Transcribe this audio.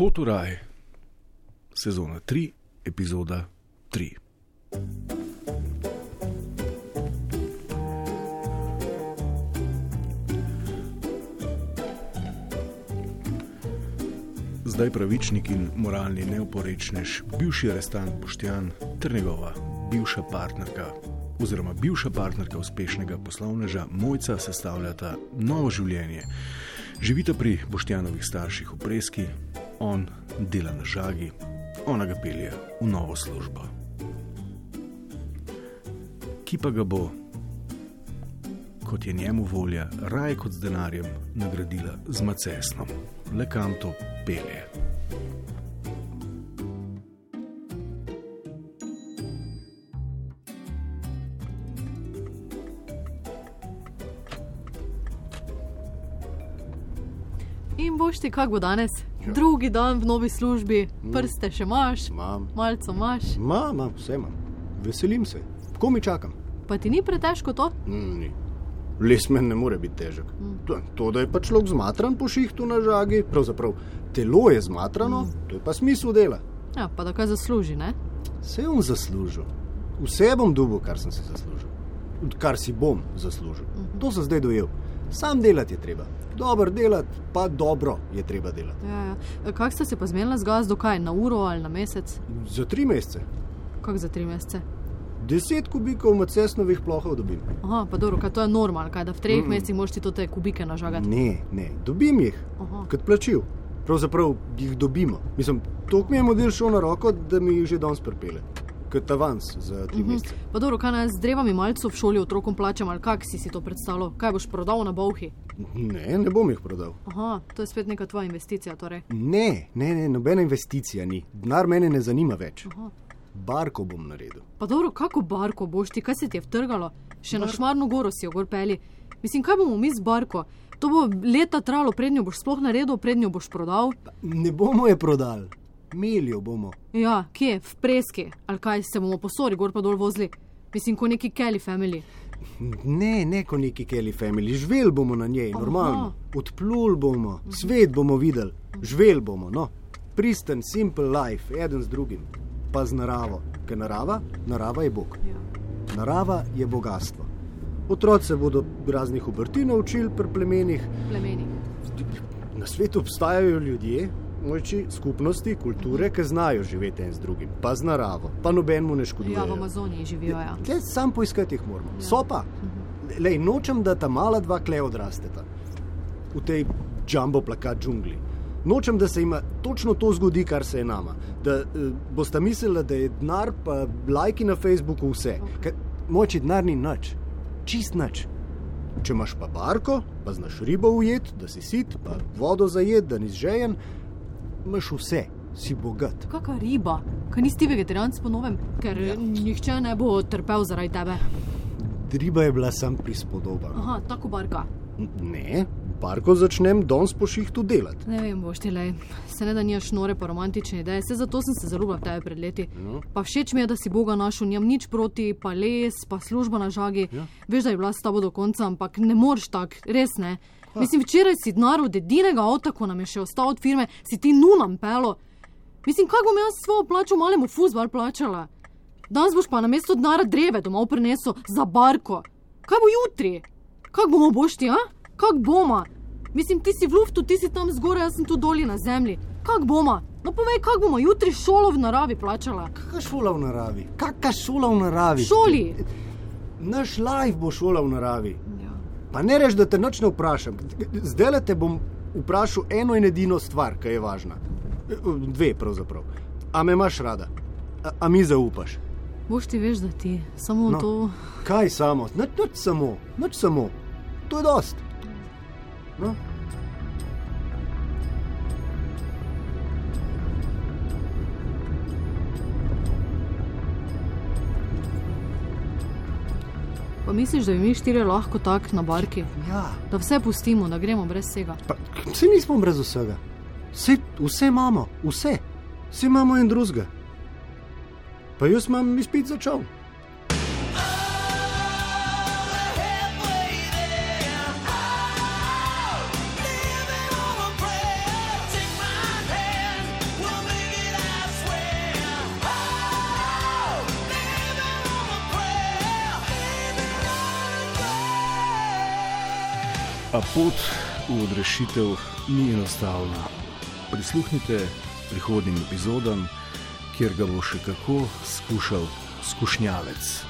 Poturaj, sezona 3, epizoda 3. Zdaj pravičnik in moralni neoporečnež, bivši arestant Boštjan ter njegova bivša partnerka, oziroma bivša partnerka uspešnega poslovneža Mojca, sestavljata novo življenje. Živita pri Boštjanovih starših v Preski, on dela na žagi, ona ga pelje v novo službo. Ki pa ga bo, kot je njemu volja, raje kot z denarjem nagradila z macesnom, le kam to pelje. In boš ti, kako bo danes? Ja. Drugi dan v novi službi, prste še imaš, Imam, malce imaš, imam, imam, vse imam. Veselim se, ko mi čakam. pa ti ni pretežko to? Mm, ni. Les meni ne more biti težek. To, to, da je pa človek zmatran po šihtu na žagi, pravzaprav telo je zmatrano, to je pa smisel dela. Ja, pa da kaj zasluži, ne? Vse bom zaslužil, vse bom dobil, kar sem si zaslužil, kar si bom zaslužil. To sem zdaj dojel. Sam delati je treba. Dobro delati, pa dobro je treba delati. Ja, ja. Kako ste se pa zmenili z gazdo, kaj na uro ali na mesec? Za tri mesece. Kako za tri mesece? Deset kubikov macesnovih plohov dobim. Aha, pa dobro, kaj to je normalno, kaj da v treh mm. mesecih moš ti to te kubike nažagati. Ne, ne, dobim jih, Aha. kot plačil. Pravzaprav jih dobimo. Mislim, to mi je model šel na roko, da mi jih že danes pripele. Kot avans za tri mesece. Pa dobro, kaj naj z drevami malce v šoli otrokom plačam ali kak si si to predstavljal? Kaj boš prodal na bolhi? Ne, ne bom jih prodal. Aha, to je spet neka tvoja investicija, torej. Ne, ne, ne, nobena investicija ni. Denar mene ne zanima več. Aha. Barko bom naredil. Pa dobro, kako barko boš ti, kaj se ti je vtrgalo? Še na šmarno goro si jo gor peli. Mislim, kaj bomo mi z barko? To bo leta trajalo, prednjo boš sploh naredil, prednjo boš prodal. Ne bomo je prodali, melijo bomo. Ja, kje, v preski, ali kaj se bomo posori, gor pa dol vozili. Mislim, kot neki Kelly family. Ne, ne kot neki Kelly family, živeli bomo na njej, normalno. Odplul bomo, svet bomo videli, živeli bomo. No. Pristen, simple life, eden z drugim, pa z naravo, ker narava, narava je Bog. Ja. Narava je bogatstvo. Otroci se bodo raznih obrti naučili pri plemenih. Plemeni. Na svetu obstajajo ljudje, moči, skupnosti, kulture, ki znajo živeti en z drugim, pa z naravo, pa nobenemu ne škodujejo. Ja, v Amazoniji živijo. Ja. Tle sam poiskati jih moramo. Ja. So pa. Lej, nočem, da ta mala dva kle odrasteta v tej jumbo plakat džungli. Nočem, da se jim točno to zgodi, kar se je nama. Da uh, boste mislili, da je denar, pa lajki na Facebooku vse. Okay. Moči denar ni nič, čist nič. Če imaš pa barko, pa znaš ribo ujet, da si sit, pa vodo zajet, da nisi žejen, imaš vse, si bogat. Kakšna riba, kaj nisi vegetarijanc po novem, ker ja. nihče ne bo trpel zaradi tebe. Riba je bila sam prispodoba. Aha, tako barka. Ne, barko začnem danes po šihtu delati. Ne vem, boš ti le, se ne da nimaš nore pa romantične ideje, se zato sem se zaljubila v tebe pred leti. No. Pa všeč mi je, da si Boga našel, nimam nič proti, pa les, pa služba na žagi. Ja. Veš, da je bila s tabo do konca, ampak ne moreš tak, res ne. Mislim, včeraj si denar od edinega avta, ko nam je še ostal od firme, si ti nunam pelo. Mislim, kako bom jaz svojo plačo malemu fuzbal plačala? Danes boš pa na mesto denara dreve domov prinesel za barko. Kaj bo jutri? Kako bomo bošti, a? Kako bomo? Mislim, ti si v luftu, ti si tam zgoraj, jaz sem tu dolje na zemlji. Kako bomo? No povej, kako bomo jutri šolo v naravi plačala? Kakšna šola v naravi? Kakšna šola v naravi? Šoli! Naš life bo šola v naravi. Pa ne reč, da te noč ne vprašam. Zdaj le te bom vprašal eno in edino stvar, ki je važna. Dve, pravzaprav. A me imaš rada? A, a mi zaupaš? Boš ti veš, da ti samo no. to. Kaj samo? Nič, nič samo, nič samo. To je dost. No. Pa misliš, da bi mi štiri lahko tak na barki? Ja, Da vse pustimo, da gremo brez vsega. pa, vse nismo brez vsega. Vse, vse imamo, vse. Vsi imamo en drugega. Pa jaz imam izpit začel. A pot v odrešitev ni enostavna. Prisluhnite prihodnim epizodam, kjer ga bo še kako skušal skušnjavec.